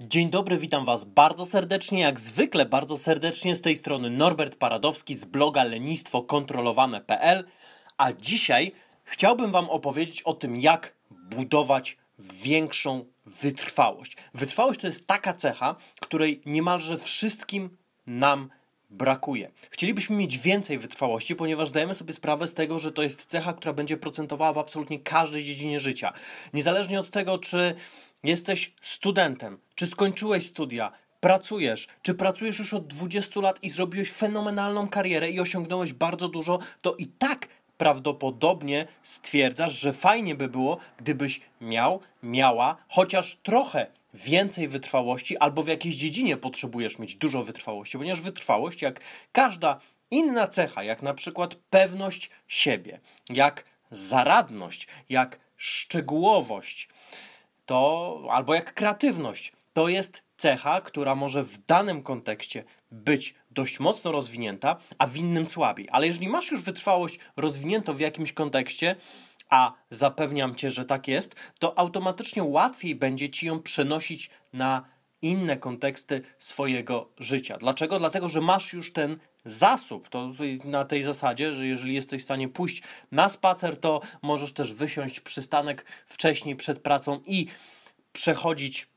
Dzień dobry, witam Was bardzo serdecznie, jak zwykle bardzo serdecznie z tej strony Norbert Paradowski z bloga lenistwokontrolowane.pl, a dzisiaj chciałbym Wam opowiedzieć o tym, jak budować większą wytrwałość. Wytrwałość to jest taka cecha, której niemalże wszystkim nam. Chcielibyśmy mieć więcej wytrwałości, ponieważ zdajemy sobie sprawę z tego, że to jest cecha, która będzie procentowała w absolutnie każdej dziedzinie życia. Niezależnie od tego, czy jesteś studentem, czy skończyłeś studia, pracujesz, czy pracujesz już od 20 lat i zrobiłeś fenomenalną karierę i osiągnąłeś bardzo dużo, to i tak prawdopodobnie stwierdzasz, że fajnie by było, gdybyś miał, miała chociaż trochę więcej wytrwałości, albo w jakiejś dziedzinie potrzebujesz mieć dużo wytrwałości, ponieważ wytrwałość, jak każda inna cecha, jak na przykład pewność siebie, jak zaradność, jak szczegółowość, to albo jak kreatywność, to jest cecha, która może w danym kontekście być dość mocno rozwinięta, a w innym słabiej. Ale jeżeli masz już wytrwałość rozwiniętą w jakimś kontekście, a zapewniam cię, że tak jest, to automatycznie łatwiej będzie ci ją przenosić na inne konteksty swojego życia. Dlaczego? Dlatego, że masz już ten zasób. To na tej zasadzie, że jeżeli jesteś w stanie pójść na spacer, to możesz też wysiąść przystanek wcześniej przed pracą i przechodzić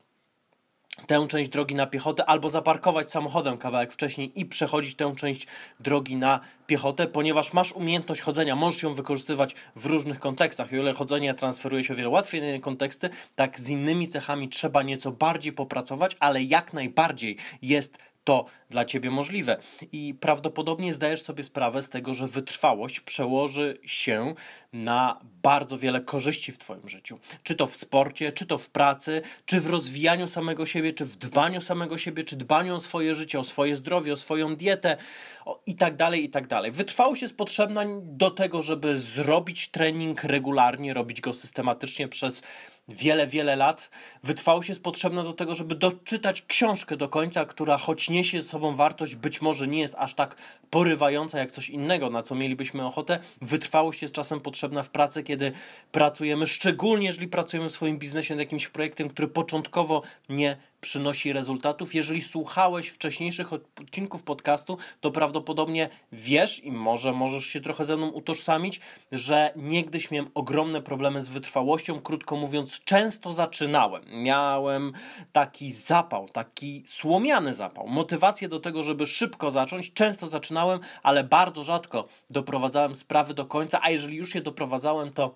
tę część drogi na piechotę, albo zaparkować samochodem kawałek wcześniej i przechodzić tę część drogi na piechotę, ponieważ masz umiejętność chodzenia, możesz ją wykorzystywać w różnych kontekstach. I o ile chodzenie transferuje się o wiele łatwiej na inne konteksty, tak z innymi cechami trzeba nieco bardziej popracować, ale jak najbardziej jest to dla ciebie możliwe. I prawdopodobnie zdajesz sobie sprawę z tego, że wytrwałość przełoży się na bardzo wiele korzyści w Twoim życiu. Czy to w sporcie, czy to w pracy, czy w rozwijaniu samego siebie, czy w dbaniu samego siebie, czy dbaniu o swoje życie, o swoje zdrowie, o swoją dietę o, i tak dalej, i tak dalej. Wytrwałość jest potrzebna do tego, żeby zrobić trening regularnie, robić go systematycznie przez wiele, wiele lat. Wytrwałość jest potrzebna do tego, żeby doczytać książkę do końca, która choć niesie ze sobą wartość, być może nie jest aż tak porywająca jak coś innego, na co mielibyśmy ochotę. Wytrwałość jest czasem potrzebna w pracy, kiedy pracujemy, szczególnie jeżeli pracujemy w swoim biznesie nad jakimś projektem, który początkowo nie przynosi rezultatów. Jeżeli słuchałeś wcześniejszych odcinków podcastu, to prawdopodobnie wiesz i może możesz się trochę ze mną utożsamić, że niegdyś miałem ogromne problemy z wytrwałością. Krótko mówiąc, często zaczynałem. Miałem taki zapał, taki słomiany zapał, motywację do tego, żeby szybko zacząć. Często zaczynałem, ale bardzo rzadko doprowadzałem sprawy do końca, a jeżeli już je doprowadzałem, to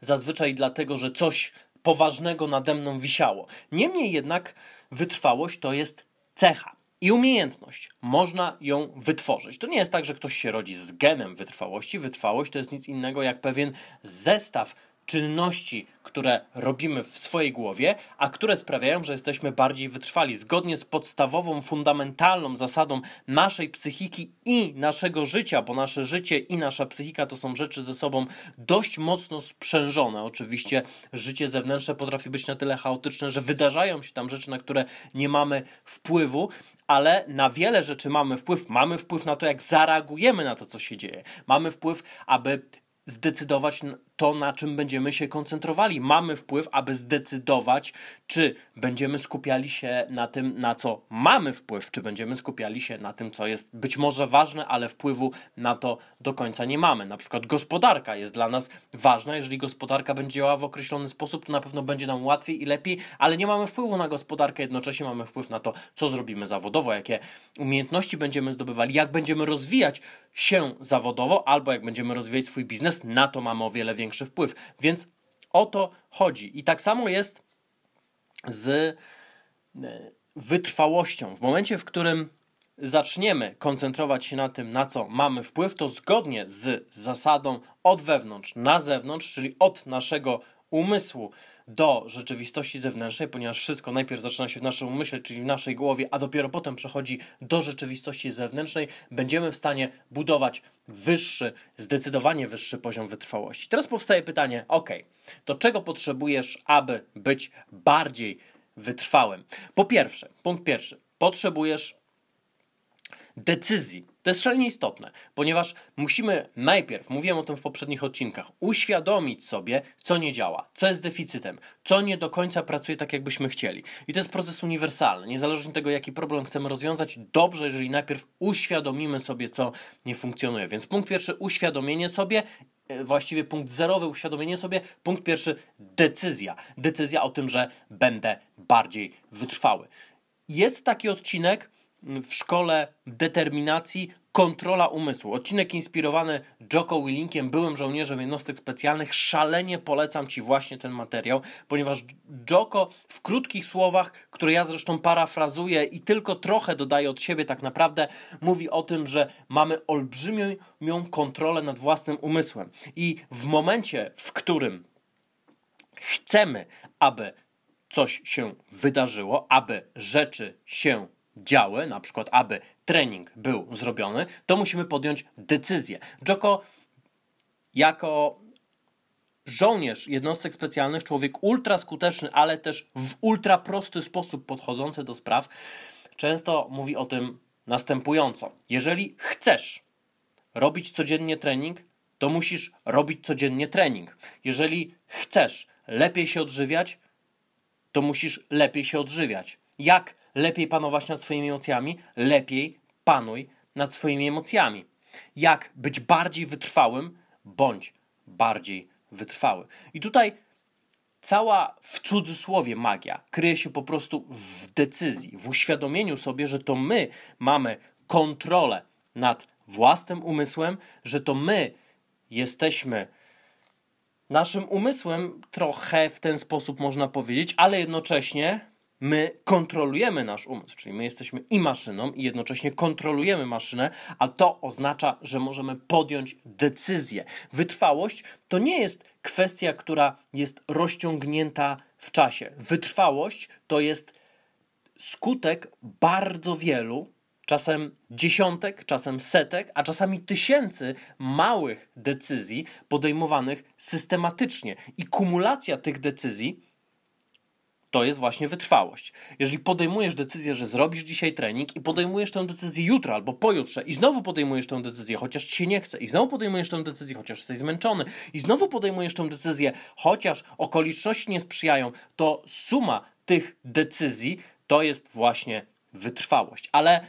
zazwyczaj dlatego, że coś poważnego nade mną wisiało. Niemniej jednak wytrwałość to jest cecha i umiejętność. Można ją wytworzyć. To nie jest tak, że ktoś się rodzi z genem wytrwałości. Wytrwałość to jest nic innego jak pewien zestaw czynności, które robimy w swojej głowie, a które sprawiają, że jesteśmy bardziej wytrwali. Zgodnie z podstawową, fundamentalną zasadą naszej psychiki i naszego życia, bo nasze życie i nasza psychika to są rzeczy ze sobą dość mocno sprzężone. Oczywiście życie zewnętrzne potrafi być na tyle chaotyczne, że wydarzają się tam rzeczy, na które nie mamy wpływu, ale na wiele rzeczy mamy wpływ. Mamy wpływ na to, jak zareagujemy na to, co się dzieje. Mamy wpływ, aby zdecydować to, na czym będziemy się koncentrowali. Mamy wpływ, aby zdecydować, czy będziemy skupiali się na tym, na co mamy wpływ, czy będziemy skupiali się na tym, co jest być może ważne, ale wpływu na to do końca nie mamy. Na przykład gospodarka jest dla nas ważna. Jeżeli gospodarka będzie działała w określony sposób, to na pewno będzie nam łatwiej i lepiej, ale nie mamy wpływu na gospodarkę, jednocześnie mamy wpływ na to, co zrobimy zawodowo, jakie umiejętności będziemy zdobywali, jak będziemy rozwijać się zawodowo, albo jak będziemy rozwijać swój biznes, na to mamy o wiele większy wpływ. Więc o to chodzi. I tak samo jest z e, wytrwałością. W momencie, w którym zaczniemy koncentrować się na tym, na co mamy wpływ, to zgodnie z zasadą od wewnątrz na zewnątrz, czyli od naszego umysłu do rzeczywistości zewnętrznej, ponieważ wszystko najpierw zaczyna się w naszym umyśle, czyli w naszej głowie, a dopiero potem przechodzi do rzeczywistości zewnętrznej, będziemy w stanie budować wyższy, zdecydowanie wyższy poziom wytrwałości. Teraz powstaje pytanie: ok, to czego potrzebujesz, aby być bardziej wytrwałym? Po pierwsze, punkt pierwszy, potrzebujesz decyzji. To jest szalenie istotne, ponieważ musimy najpierw, mówiłem o tym w poprzednich odcinkach, uświadomić sobie, co nie działa, co jest deficytem, co nie do końca pracuje tak, jakbyśmy chcieli. I to jest proces uniwersalny. Niezależnie od tego, jaki problem chcemy rozwiązać, dobrze, jeżeli najpierw uświadomimy sobie, co nie funkcjonuje. Więc punkt pierwszy, uświadomienie sobie e, właściwie punkt zerowy, uświadomienie sobie. Punkt pierwszy, decyzja. Decyzja o tym, że będę bardziej wytrwały. Jest taki odcinek w szkole determinacji Kontrola umysłu. Odcinek inspirowany Joko Willinkiem, byłym żołnierzem jednostek specjalnych. Szalenie polecam Ci właśnie ten materiał, ponieważ Joko w krótkich słowach, które ja zresztą parafrazuję i tylko trochę dodaję od siebie tak naprawdę, mówi o tym, że mamy olbrzymią kontrolę nad własnym umysłem. I w momencie, w którym chcemy, aby coś się wydarzyło, aby rzeczy się działy, na przykład aby trening był zrobiony, to musimy podjąć decyzję. Joko jako żołnierz jednostek specjalnych, człowiek ultra skuteczny, ale też w ultra prosty sposób podchodzący do spraw, często mówi o tym następująco. Jeżeli chcesz robić codziennie trening, to musisz robić codziennie trening. Jeżeli chcesz lepiej się odżywiać, to musisz lepiej się odżywiać. Jak lepiej panować nad swoimi emocjami? Lepiej panuj nad swoimi emocjami. Jak być bardziej wytrwałym? Bądź bardziej wytrwały. I tutaj cała w cudzysłowie magia kryje się po prostu w decyzji, w uświadomieniu sobie, że to my mamy kontrolę nad własnym umysłem, że to my jesteśmy naszym umysłem trochę w ten sposób można powiedzieć, ale jednocześnie my kontrolujemy nasz umysł, czyli my jesteśmy i maszyną, i jednocześnie kontrolujemy maszynę, a to oznacza, że możemy podjąć decyzję. Wytrwałość to nie jest kwestia, która jest rozciągnięta w czasie. Wytrwałość to jest skutek bardzo wielu czasem dziesiątek, czasem setek, a czasami tysięcy małych decyzji podejmowanych systematycznie. I kumulacja tych decyzji to jest właśnie wytrwałość. Jeżeli podejmujesz decyzję, że zrobisz dzisiaj trening i podejmujesz tę decyzję jutro albo pojutrze i znowu podejmujesz tę decyzję, chociaż ci się nie chce, i znowu podejmujesz tę decyzję, chociaż jesteś zmęczony, i znowu podejmujesz tę decyzję, chociaż okoliczności nie sprzyjają, to suma tych decyzji to jest właśnie wytrwałość. Ale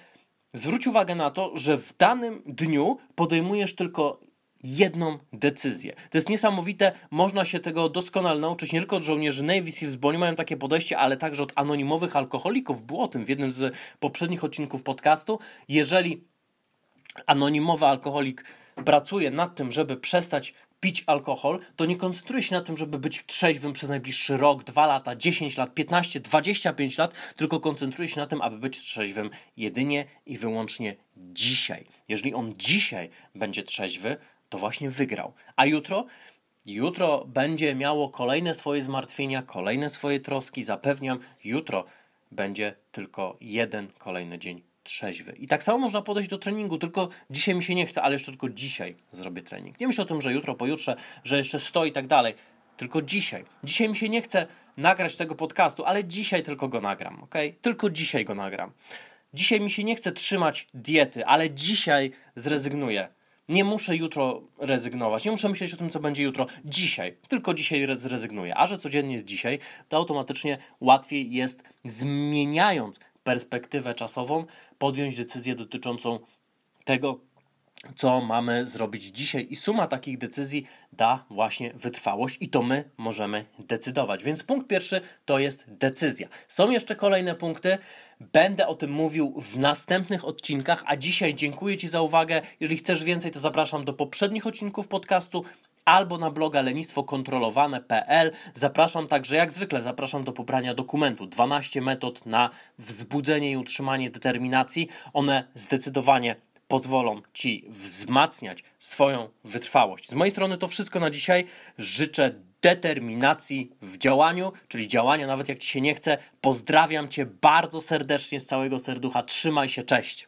zwróć uwagę na to, że w danym dniu podejmujesz tylko jedną decyzję. To jest niesamowite, można się tego doskonale nauczyć nie tylko od żołnierzy Navy Seals, bo oni mają takie podejście, ale także od anonimowych alkoholików. Było o tym w jednym z poprzednich odcinków podcastu. Jeżeli anonimowy alkoholik pracuje nad tym, żeby przestać pić alkohol, to nie koncentruje się na tym, żeby być trzeźwym przez najbliższy rok, dwa lata, 10 lat, 15, 25 lat, tylko koncentruje się na tym, aby być trzeźwym jedynie i wyłącznie dzisiaj. Jeżeli on dzisiaj będzie trzeźwy, to właśnie wygrał. A jutro? Jutro będzie miało kolejne swoje zmartwienia, kolejne swoje troski. Zapewniam, jutro będzie tylko jeden kolejny dzień trzeźwy. I tak samo można podejść do treningu, tylko dzisiaj mi się nie chce, ale jeszcze tylko dzisiaj zrobię trening. Nie myślę o tym, że jutro, pojutrze, że jeszcze stoi i tak dalej. Tylko dzisiaj. Dzisiaj mi się nie chce nagrać tego podcastu, ale dzisiaj tylko go nagram, ok? Tylko dzisiaj go nagram. Dzisiaj mi się nie chce trzymać diety, ale dzisiaj zrezygnuję. Nie muszę jutro rezygnować, nie muszę myśleć o tym, co będzie jutro. Dzisiaj, tylko dzisiaj zrezygnuję. A że codziennie jest dzisiaj, to automatycznie łatwiej jest, zmieniając perspektywę czasową, podjąć decyzję dotyczącą tego, co mamy zrobić dzisiaj. I suma takich decyzji da właśnie wytrwałość, i to my możemy decydować. Więc punkt pierwszy to jest decyzja. Są jeszcze kolejne punkty. Będę o tym mówił w następnych odcinkach, a dzisiaj dziękuję Ci za uwagę. Jeżeli chcesz więcej, to zapraszam do poprzednich odcinków podcastu albo na bloga lenistwokontrolowane.pl. Zapraszam także, jak zwykle, zapraszam do pobrania dokumentu 12 metod na wzbudzenie i utrzymanie determinacji. One zdecydowanie pozwolą Ci wzmacniać swoją wytrwałość. Z mojej strony to wszystko na dzisiaj. Życzę determinacji w działaniu, czyli działania nawet jak Ci się nie chce. Pozdrawiam Cię bardzo serdecznie z całego serducha. Trzymaj się, cześć.